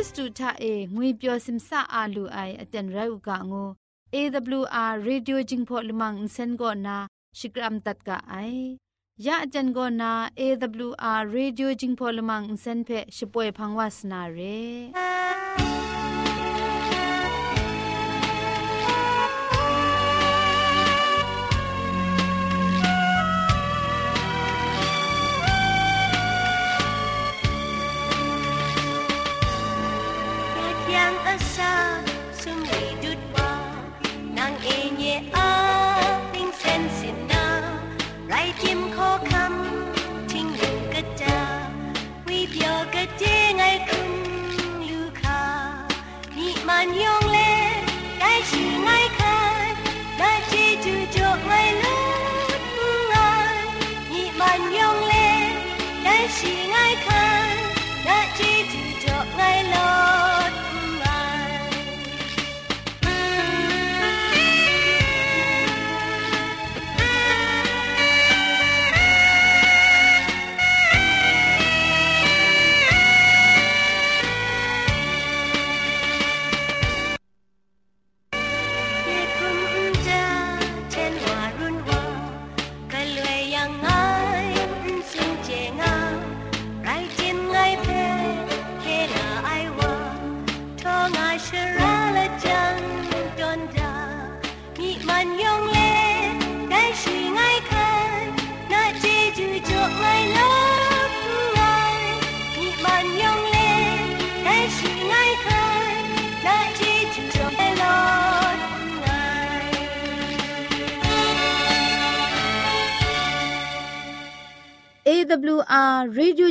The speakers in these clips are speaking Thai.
ခရစ်တုထအေငွေပျော်စင်ဆာအာလူအိုင်အတန်ရုတ်ကငို AWR Radio Jingpho Lumang Insen Go Na Shikram Tat Ka Ai Ya Ajan Go Na AWR Radio Jingpho Lumang Insen Phe Shipoe Phangwa Sna Re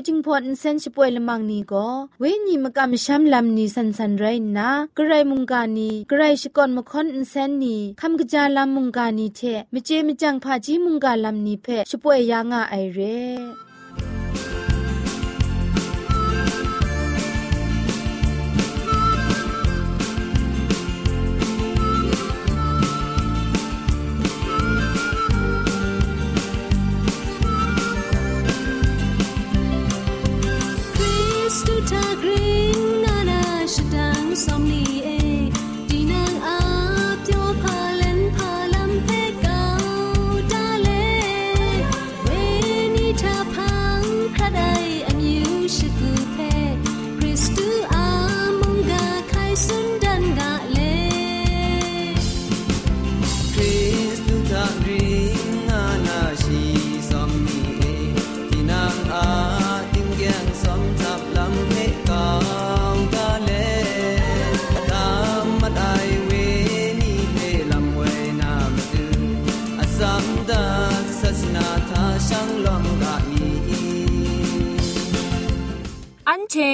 จิงพอนเซนช่วยละมังนีก็เวนีมกะมชัมลำนีสันสันไรนะกระไรมุงกานีกระไรชกอนมคอนอินเซนนีคำกะจาลำมุงกานีเทมเจมจังพาจีมุงกาลำนีเพช่วยยางาไอเร่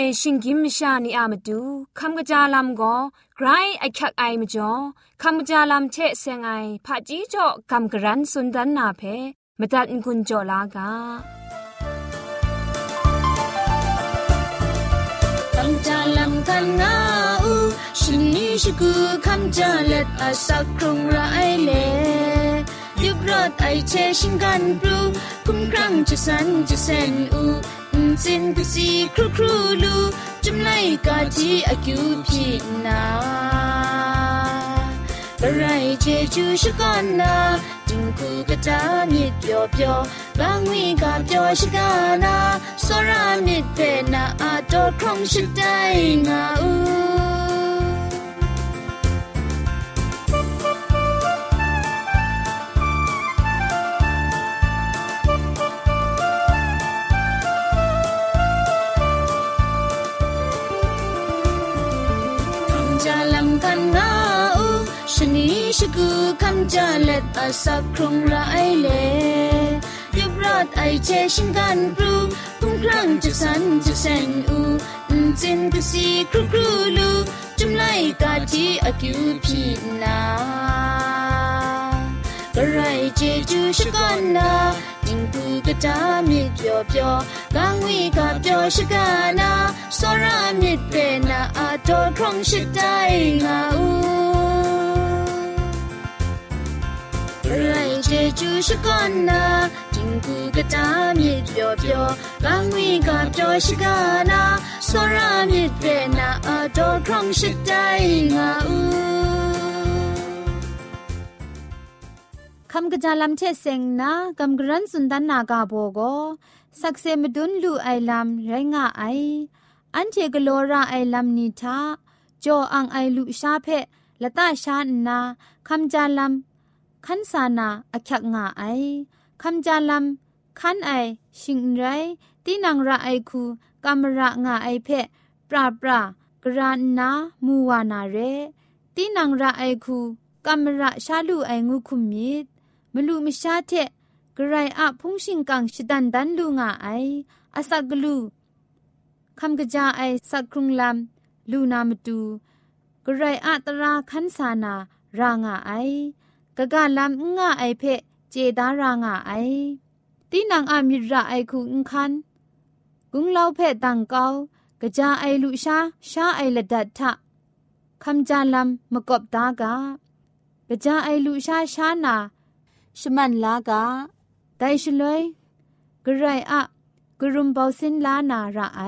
เชชิงกิมชานีอามาดูคำกระจาลำก็ไกรไอคักไอมาจ่อคำกระจาลำเชะเซงไอผาจีจ่อคำกระรันสุนดันนาเพมตัดกุญจ่อลากาคำจาลำกันนาอูชินีชกูคำจาเล็ดอาสักครงไรเลยุบรอดไอเชชิงกันปรูคุ้มครั้งจะสันจะเซนอู จินกุสีครูครูลูจุมไลกาจีอากิวพีนาบะไรเจจูชกอนนาจิงคูกะจามิดเปียวเปียวบางวีกาเปียวชกานาสรามิดเปนาอาโตครองชิดไดงาอู กูคำจาเล็ดอาสักครุงไรเล่ยบรอดไอเชชิงกันกรูพุ่งครั้งจะสันจะเซนอูจินกสีครูครูลูจุมไลกาจีอากิวพีนากระไรเจจูชกันนาจิงกูกะจามิเปียวเปียวกังวีกาเปียวชกานาสรามิเปนาอาโตครองชิดใจงาอู เจจูชกันนาจิงกูกะจามิเปียวเปียวกังวีกาเปียวชกานาสรามิเปนาอาโตครองชิดใจงาอูคำกระจาลำเชเซงนะกำกรันสุนดันนากาโบโกสักเซมดุนลูไอลำไรงะไอ อันเทกโลราไอลำนิทาจออังไอลูชาเพละตาชานาคำจาลำ ขันสานาอักยักงะไอคำจาลำขันไอชิงไรตีนังระไอคูกำระงะไอเพปราปรากรานนามูวานาเรตีนังระไอคูกำระชาลูไองูคุมมิดมลูมิชาเทกรายอะพุงชิงกังชิดันดันลูงาไออาศักลูคำกะจาไอสักครุงลำลูนามาดูกรายอะตราคันสานารางาไอ กะกะลำงะไอเพเจดารางาไอตีนังอามิระไอคุงคันกุงเล่าเพตังเกากะจาไอลุชาชาไอละดัดทะคำจาลำมกบตากากะจาไอลุชาชานาชมันลากาไดชลวยกระไรอะกรุมเบาสินลานาระไอ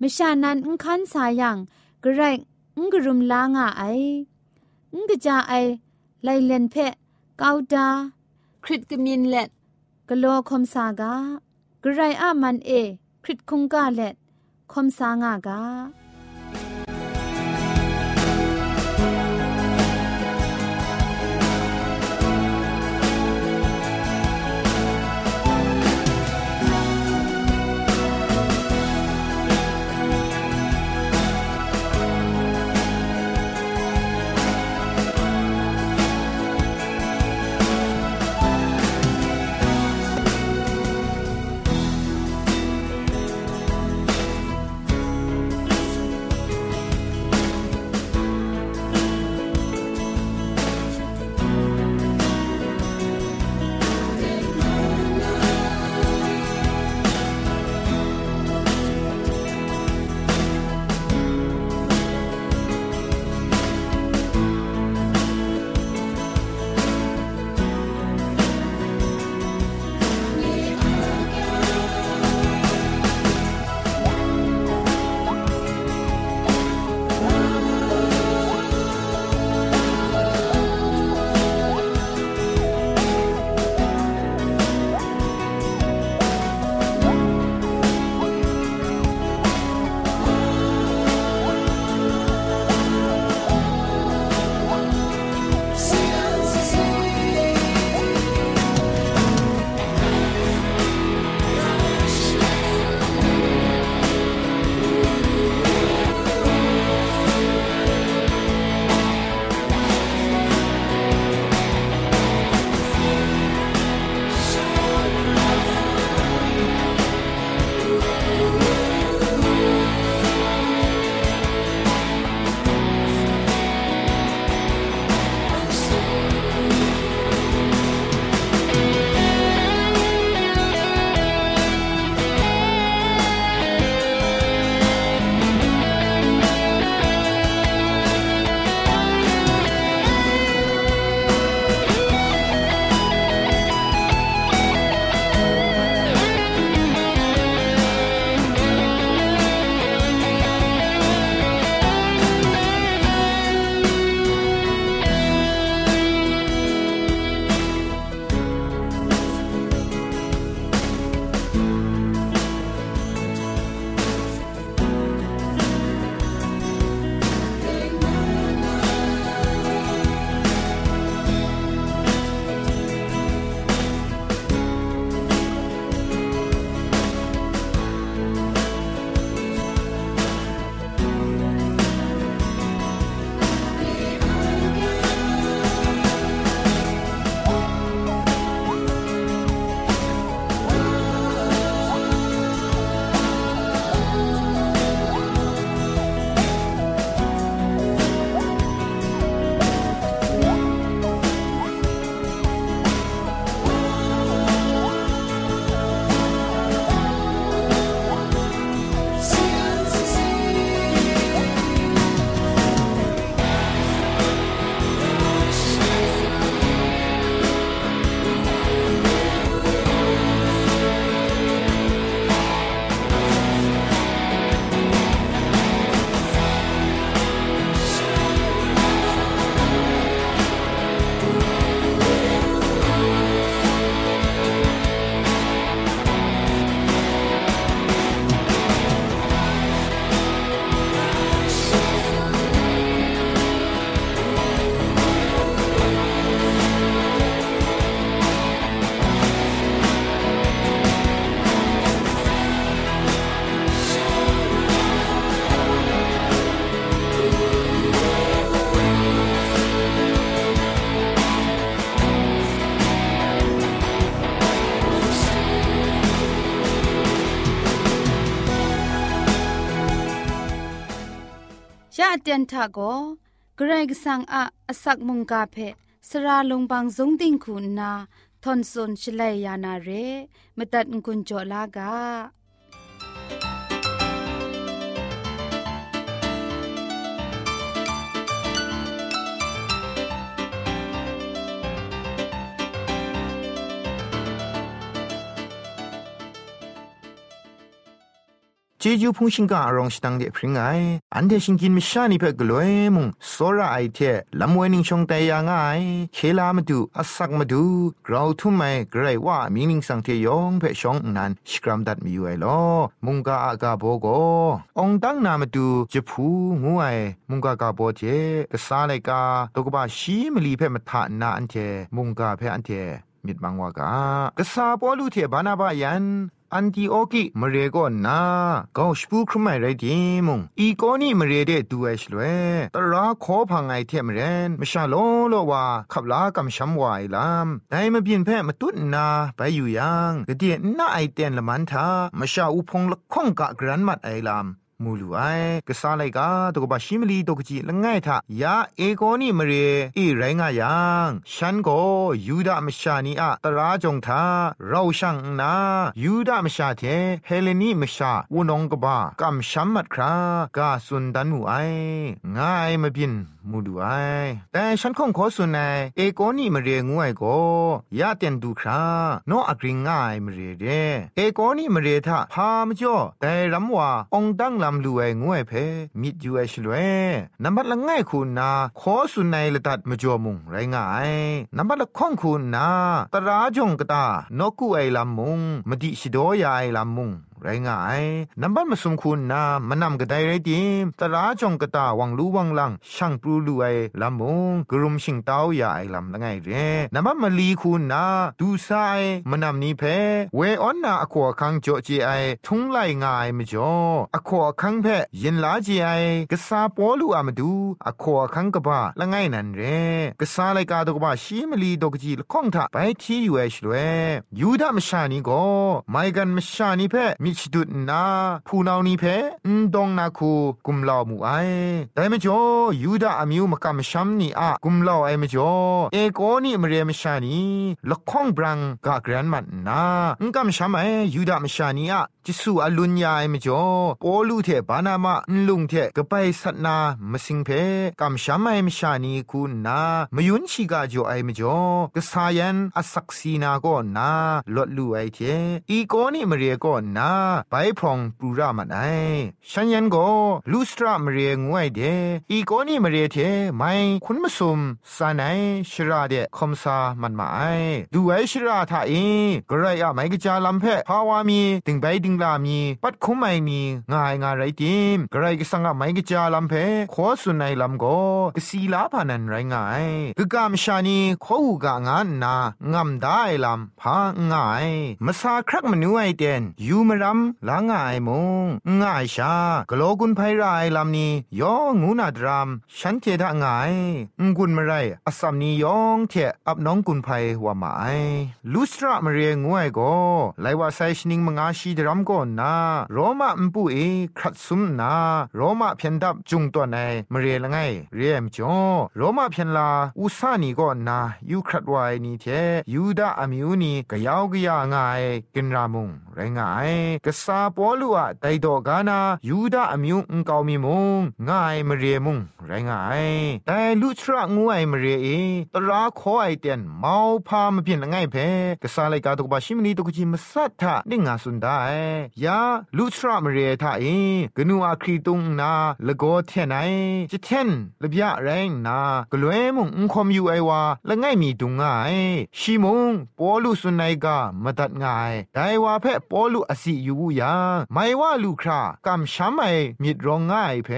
มชานันอุคันสายังกระไรอุกรุมลางาไออุกจาไอ ไลเลนเพกาวดาคริตกมินเล็ดกโลคอมสากากระไรอามันเอ คริตคุงกาเล็ดคอมสางากา เจนทาโกเกรกสังอาอสักมุงกาเพสระลงบางสงติงคุณนาทอนซนชลัยยานาเรมตัดกุญจลากา เจจูพงชิงกาอรองสตังเดพริงไงอันเดชิงกินมิชานิเพ่กลวยมุงโซระไอเทลำเวนิงชงแต่ยังไงเคลามาดูอาศักมาดูกราวทุ่มไมไกรว่ามินิงสังเทยองเพ่ชงนันสกรัมดัดมีอยู่ไอลอมุงกาอากาโบโกองตังนามาดูจะพูงูไอมุงกากาโบเจกษาเลกาตกบาชีมลีเพ่มาทานาอันเทมุงกาเพ่อันเทมิดบังวากากษาปอลูเทบานาบายัน อันติโอกิมเรก็นาก็สปูครไม่ไรดีมุงอีกอนี่มเรเดดูเอชลเวตราขอพังไอเทมเรนมชาโลโลว่าขับลากำช้ำวายลามได้มาเปลี่ยนแพ่มาตุนนาไปอยู่ยังกะเดียน่าไอเตียนละมันทามชาอุพงละข้องกะกรันมัดไอลาม มูลูไอกษาไลกาตกบะชิมลีตกจีละง่ายทายาเอโกนิมเรอีไรงายังฉันก็ยูดามชานีอะตราจงทาเราช่างนายูดามชาเทเฮเลนีมชาวนองกบะกำชัมมัดครากาสุนดันมูไอง่ายมาบิน มูดูไอแต่ฉันคงขอสุนในเอโกนี่มาเรียงวยก็ยาเตียนดูคราโนอกริงง่ายมาเรียเดเอโกนี่มาเรียทะพามจ่อแต่รำว่าองดังลำลูไองวยเพมิดยูเอชลเวนับบัดละง่ายคุณนาขอสุนในละตัดมาจ่อมุงไรง่ายนับบัดละข้องคุณนาตราจงกตานกูไอลำมุงมดิชิโดยาไอลำมุง ไรง่ายนับบัดมาสมคุณนามานำกระไดไรดีมตราจงกระตาวังรู้วังลังช่างปลูลูไอลำมงกรุมชิงเต้ายาไอลำละไงเรนับบัดมาลีคุณนาดูไซมานำนี้เพเวออนนาอควคังโจจีไอทุงไลง่ายมจ่ออควคังเพยินลาจีไอกษาปอลูอามาดูอควคังกบ้าละไงนันเรกษาไลกาตกบ้าชีมลีดกจีละข้องทาไปที่อยู่เอชลเวยูดามชานีก็ไม่กันมชานีเพมิชดุดนาผู้นานีเพนดงนาคูกุมลาวมูไอแต่ไม่จ่อยูดาอามิวมกำชัมนีอะกุมลาวไอไม่จ่อเอโกนี่มเรียมชานีละข้องบรังกากรันมันนาอุกำชัมไอยูดามชานีอะจิสูอลุญญาไอไม่จ่อปอลูเทบานามาลุงเทกไปสัตนามสิงเพกำชัมไอมชานีคูนามายุนชิกาจ่อไอไม่จ่อกษายันอสักซีนาก็นาลดลูไอเทอีโกนี่มเรียก็นาไปพรองปูรามันไอฉันยันโกลูสตรามเรียงวยเดอีโกนี่มเรียเทไม่คุณมสุมสานไอชราเดคอมซามันมาไอดูไอชราทาเอกระไรอะไม่กจาลำเพภาวามีติงไปติงลามี ปัดคุ้มไม่มีง่ายง่ายไรติมกระไรก็สังอะไม่กจาลำเพขอสุนในลำโกกสีลาพานันไรง่ายกกามชานีขอหูกางานนางำได้ลำพาง่ายมาซาครักมันูไอเดนยูมรำลาง่ายมงง่ายชากโลกุนไพรายลำนี้ยองงูนาดรามฉันเทดะง่ายงกุนมาไรอสัมนี้ยองเทอับน้องกุนไพว่าหมายลูสตระมาเรียงวยก็ไลว่าไซชนิงมงอาชีดรัมก็นนาโรมาอุปุเอครัดซุมนาโรมาเพียนดับจุงตัวในมาเรียละไงเรียมจ่อโรมาเพียนลาอุสานีก็นนายูครัดไวนี่เทยูดาอมิวนีกะยาวกะยาง่ายกินรามุงไรง่ายกษาปอลูอะไดดอกานายูดาอมิวอุงกาวมีมุงง่ายมเรียมุงไรง่ายแต่ลุทระงูไอมเรียเอตราขอไอเตียนเมาพามาเปลี่ยนละไงเพกษาไลกาตกบาชิมนีตุกจิมสัทธะดิงาสุนได้ยาลุทระมเรียทาเอกนูอาครีตุงนาละโกเทนไอจิเทนละบยะแรงนากลวยมุงอุคอมยูไอวาละไงมีตุงง่ายชิมุงปอลุสุนัยกามาตัดง่ายไดว่าเพปอลุอสิอยู่ยังไม่ว่าลูกครากำช้ำไอมิดรองง่ายเพ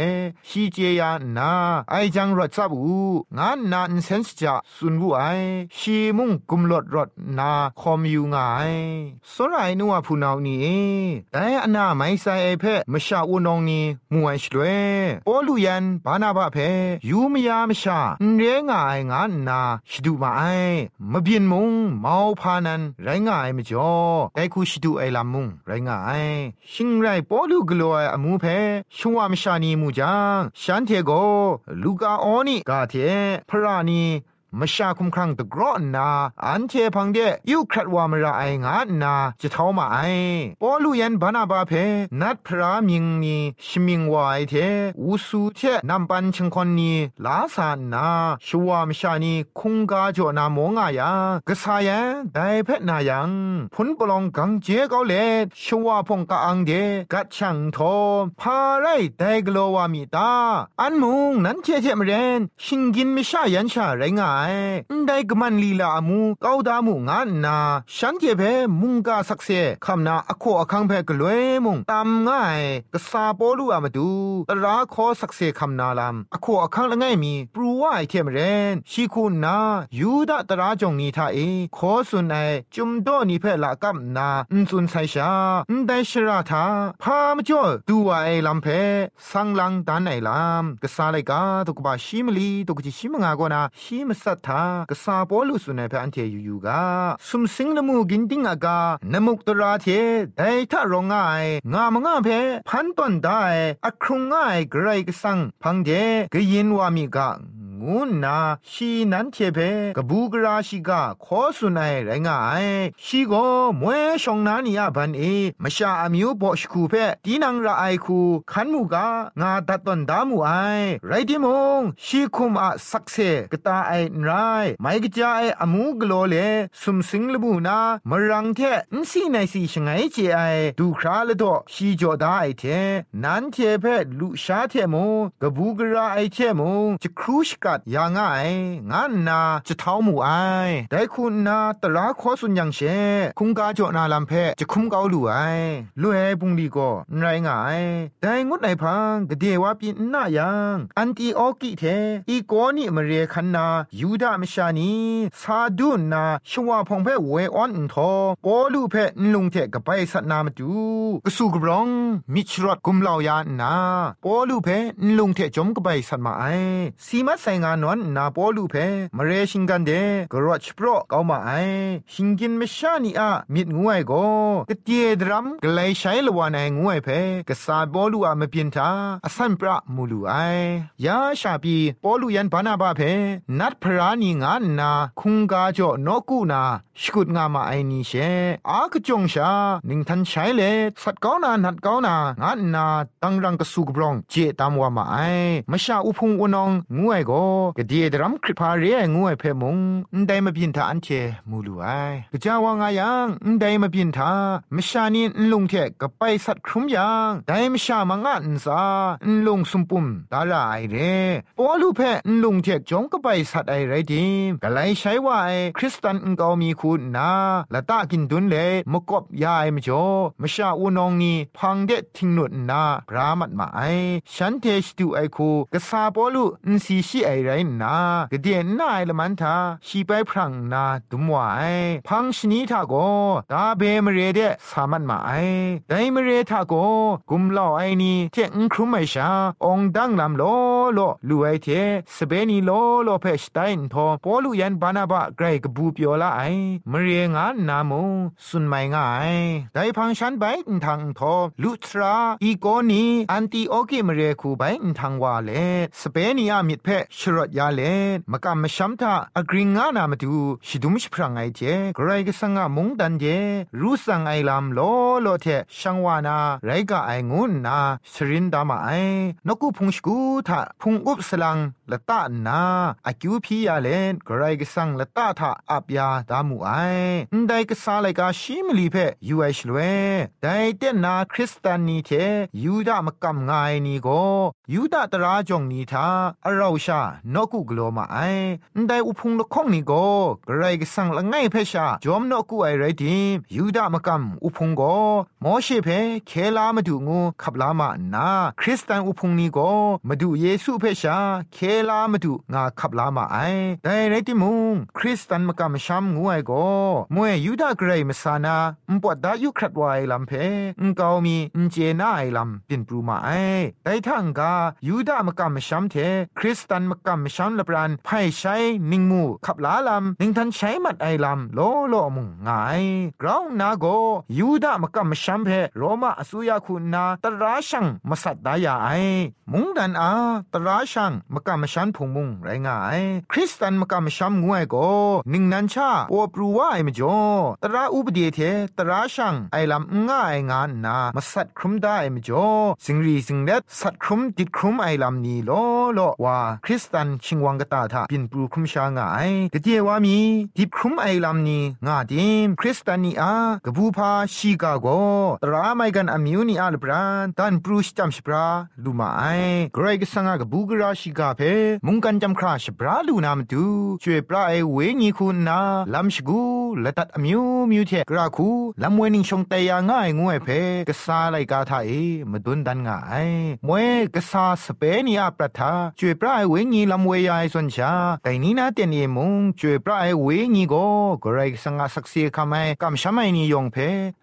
ชีเจียนาไอจังรถซับอูงานนานเซนส์จะสุนวูไอชีมุ่งกุมลดรถนาคอมอยู่ง่ายสรายนัวผู้นานี่แต่อนาไม่ใส่ไอเพมชาอุนองนี่มวยชลวยปอลุยันบานาบะเพยูมยามชาเรงายงานนาชิดูมาไอมเบียนมุงเมาพานันไรง่ายมจ่อแต่คูชิดูไอลามุงไรงา ายชิงไรปอลูกลัวอมูเพชัวมชานีมูจังฉันเทโกลูกาออนี่กาเทพระนี มชาคุมครังตะกรอนนา อันเทพังเดยุครัดวามระไองานาจะเท่ามาไอปอลูยันบานาบาเพนัดพระมิงนีชิมิงวายเทอุสูเทนำปันชงคนนีลาสานนาชัวมชานีคุงกาจนามงายากษายันไดเพนายังพุนปลองกังเจเกาเลชัวพงกาอังเดกัดช่างโทพาไรไดกโลวามีตาอันมุงนั้นเทเทมเรนชิงกินมิชายันชาไรงาได้กมันลีลามูก้าวดามูงานนาฉันเจเพมุงกาสักเซคำนาอโคอคังเพกลวยมุงตามง่ายกษาปอลูอามาดูตราขอสักเซคำนาลามอโคอคังละง่ายมีปรูว่าไอเทมเรนชีคุนายูดาตราจงนีทาเอขอสุนไอจุมโดนีเพละกัมนาอุนสุนไซชาอุนไดชราทาพามจ่อดูว่าไอลำเพสังลังดานไอลามกษาไลกาตุกบาชิมลีตุกจิชิมงากนาชิมสัทธากษาปอลุสุนัยพอันเทยูยูกาสุมสิงละมูกินติงอากานมุกตราเทไดทะรองง่ายงามงาเพพันต้นได้อครุงง่ายไกรกสังพังเดกยินวามีกา งูนาชีนันเทเพกบูกราชิกาขอสุนัยไรงายชีโกมวยชองนานียบันเอมชาอมิวบอชคูเพตีนังระไอคูขันมูกางาดัดตันดามูไอไรดิมงชีคุมอะสักเซกตาไอไรไม่กจาไออมูกโลเลสุมสิงลบูนามรังเทนสีในสีชงไงเจไอดูคราละดอชีจอดาไอเทนันเทเพลุชาเทมงกบูกราไอเทมงจะครูชกัดยางไองานนาจะเท้าหมู่ไอได้คุณนาตราขอสุญยังเชคุงกาจอนาลำเพจะคุมเกาลู่ไอลู่เฮปุงดีก็ไรงายได้งดไหนพังกเดว่าปีนนายังอันตีออกิเทอีโกนี่มาเรคันนายูดามชานีซาดุนนาชวาพงเพเวออนทอปอลูเพนลุงเทกับไปสัตนามาจูกสูกรองมิชรอดกุมเหล่ายานาปอลูเพนลุงเทจมกับไปสัตมาไอสีมัดไซงานวนนาปอลูเพมเรชิงกันเดกรอชโปรเกามาไอชิงกินมชานีอะมิดงวยโกกเตียดรัมกไลใช้ละวานงวยเพกษาปอลูอะมเปียนทาอสันปรามูลูไอยาชาปีปอลูยันบานาบาเพนัดพรานีงานนาคุงกาจ่อนกูนาสกุดงามาไอนีเชอากจงชาหนิงทันใช้เลสัตก้านานัดก้านางานนาตังรังกสุกบรองเจตามว่ามาไอมชาอุพงอุนองงวยโกกเดีดรัมคริพาเรียงวยเพมงอันใดมาบินทาอันเชมูลูไอกะจาวางายังอันใดมาบินทามชานีนลุงเทกะไปสัตครุมยังไดมชามางานซาอันลุงสุมปุมดาลาไอเรปอลูเพอันลุงเทจงกะไปสัตไอไรดิมกะไลใช้ว่าไอคริสตันอันกอมีคุณนาละตากินดุนเลมกบยายมจ่อมชาอูนองนีพังเดทิงนุนนาพรามัดมาไอฉันเทสตูไอคูกะซาปอลูอินซีชีไอไรนากะเดียนนาไอละมันทาชีไปพรังนาดุมวาไอพังชนีทาโกตาเบมเรเดสามันมาไอไดมเรทาโกกุมลอไอนีเทงครุมไอชาองดังลำโลโลลูไอเทสเปนีโลโลเพชไตน์ทอปอลูยันบานาบะไกรกบูเปียวละไอมเรียงานนามูสุนไม่ง่ายไดพังฉันไปทางทอลุทราอีโกนีอันตีโอกิมเรียคูไปทางวาเลสเปนียามิดเพชชรดยาเลมกะมชัมทาอกรีงานามาดูชิดุมชพรางไอเจไกรกสังะมงดันเจรูสังไอลามโลโลเทชังวานาไรกะไองุนนาสรินดามาไอนกุพุงสกูทาพุงอุบสลังละตานาอากิวพียาเลนกรายกสังละตาทาอับยาดามูไอได้กษาไลกาชิมลีเพยูไอชลเวได้เตนาคริสตานีเทยูดามกำงายนีโกยูดาตราจงนีทาอราชานกุกโลมาไอได้อุพุงละข้องนีโกกรายกสังละไงเพชาจอมนกุไอไรดิมยูดามกำอุพุงโกมอเชเพเคลามาดูงูขับลามานา คริสตันอุพุงนีโกมาดูเยซูเพชาเคลามาดูงาขับลามาไอไดไรติมุงคริสตันมกำชัมงูไอโกมวยยูดาเกรมสานาอุปดายุครัดวายลำเพอุกาวมีอุเจน่าไอลำเป็นปรูมาไอไดทังกายูดามกำชัมเทคริสตันมกำมชันละปรานไพ่ใช้นิงมูขับลาลำนิงทันใช้มัดไอลำโลโลมุงงายกราวนาโกยูดามกำมชัมเพโรมาอสุยาคุณนาตราชังมาสัตดายาไอมุงดันอาตราชังมกำมชันพุงมุงไรงายคริสตันมกำมชัมงวยโกนิงนันชาโอปรูว่าไอมจ่อตราอุปเดียเทตราชังไอลำง่ายงานนามาสัตครุมได้ไอมจ่อสิงรีสิงเล็ดสัตครุมติดครุมไอลำนี้โลโลว่าคริสตันชิงวังกตาทาปินปรูครุมชางายกะเดียว่ามีดิบครุมไอลำนี้งาดิมคริสตันนี่อากบูพาชีกาโกตราไม่กันอมิวนี่อาลบรานตันปรูชจัมชปราลูมาไอเกรกสังกบูกราชิกาเพมุงกันจำคราชปราลูนามตูช่วยปราไอเวญีคุณนาลัมชกูและตัดอมิวมิวเทกราคูลัมเวนิงชงเตยาง่ายงวยเพกษาไลกาทาเอมาดุนดันง่ายมวยกษาสเปนีอาปรัทาช่วยปราไอเวญีลัมเวยายส่วนชาแต่นี้นาเตียนเอมุงช่วยปราไอเวญีโกเกรสังกสักเสียคำไมกำชามนี่ยองเพ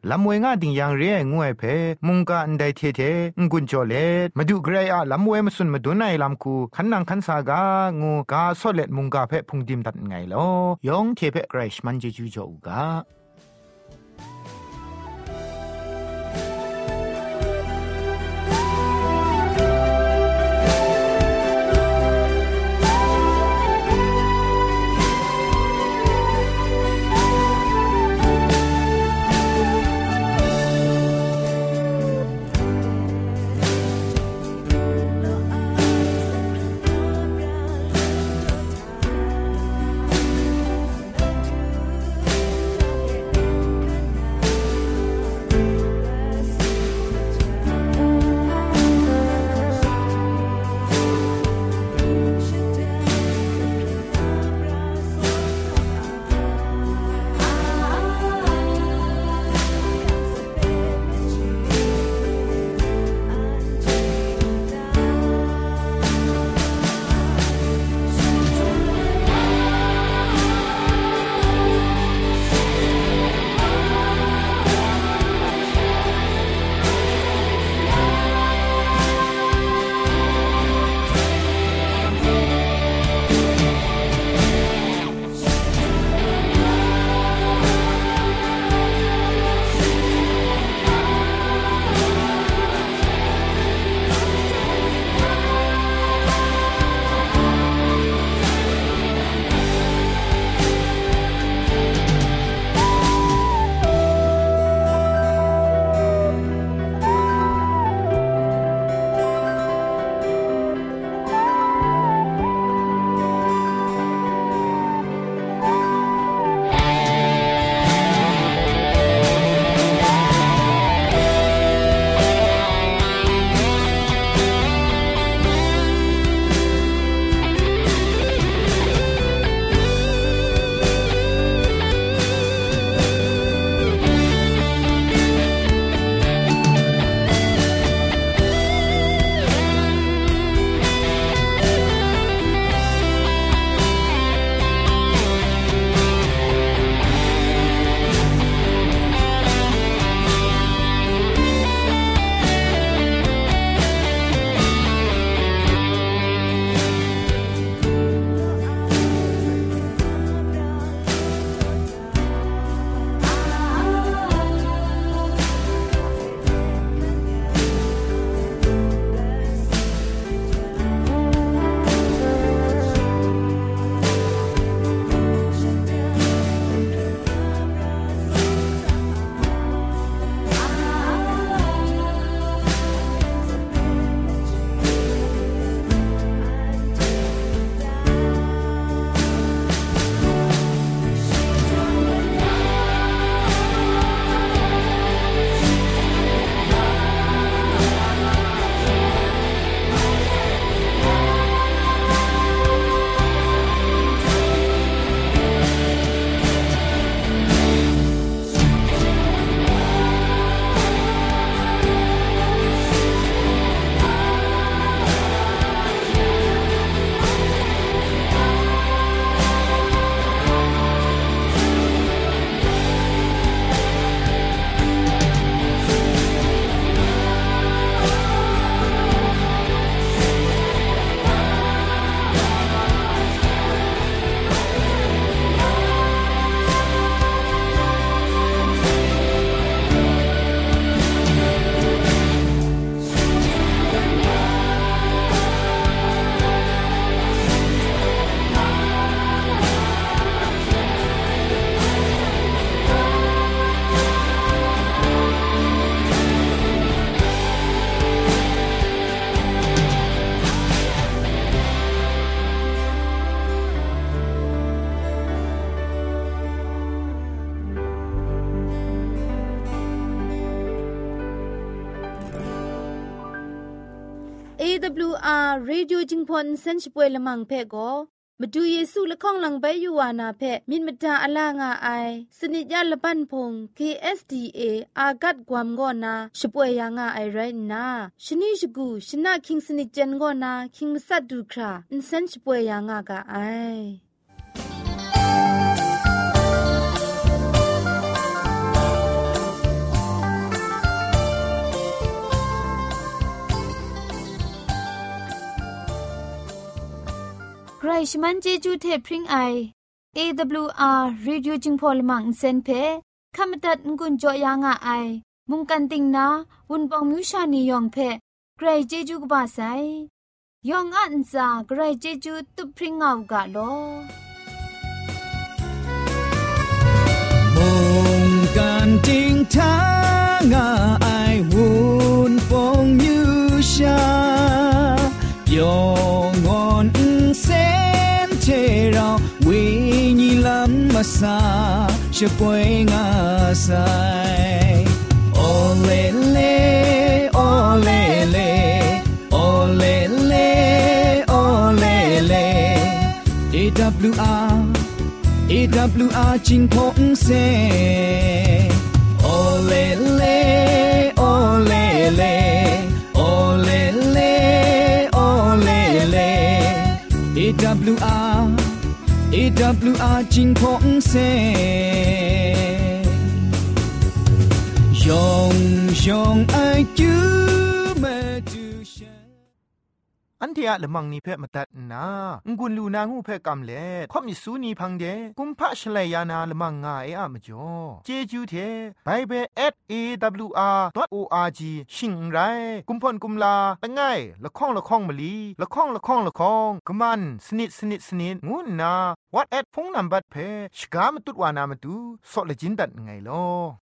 ลัมเวงาดิงยังเรียงวยเพมุงกาอันได้เทเทงกุนจอเลมาดูกรอาลัมเวมสุนมาดุนไอลัมคูขันนังขันสากางูกาโซเลตมุงกาเพพุงดิมตัดไงลอยองเทเพเกรชมันเจจูจอูกา AWR Radio จิงพอนเซนช่วยละมังเพ่ก็มาดูเยซูละข้องหลังใบยูวานาเพมินมตาอลางาไอสนิจยาละปันพง KSDA อากัดกวมกอนาช่วยยังาไอไรนาชนิชกูชนะคิงสนิจเจนกอนาคิงมัสัดดูคราอินเซนช่วยยังากาไอ ชมันเจจูเทพริงไอ AWR Reducing Polymer เซนเพขมตัดงุนจอยางอไอมุงกันติงนาวุนปองมิวชานียองเพใครเจจูกบาไซยองอันซาใครเจจูตุพริงเอากาโลมุงกันติงทางอไอวุนปองมิวชา asa she poing asai olele olele olele olele awr jing pong se. Olele olele olele olele awr AWR จิงพงเซยองยองไอจูมาดูฉันอัน เทียละมังนิเพ่มาตัดนางุนลูนางูเพ่กำเล่ข่อมิสูนีพังเดกุมพะชเลยานาละมังงาเออะมจ่อเจจูเทไบเบิล @awr.org ชิงไรกุมพ่นกุมลาละไงละข้องละข้องมะลีละข้องละข้องละข้องกะมันสนิดสนิดสนิดงูนา what at พงนัมบัดเพ่ชกามตุดวานามตุซอเลจินดัดไงลอ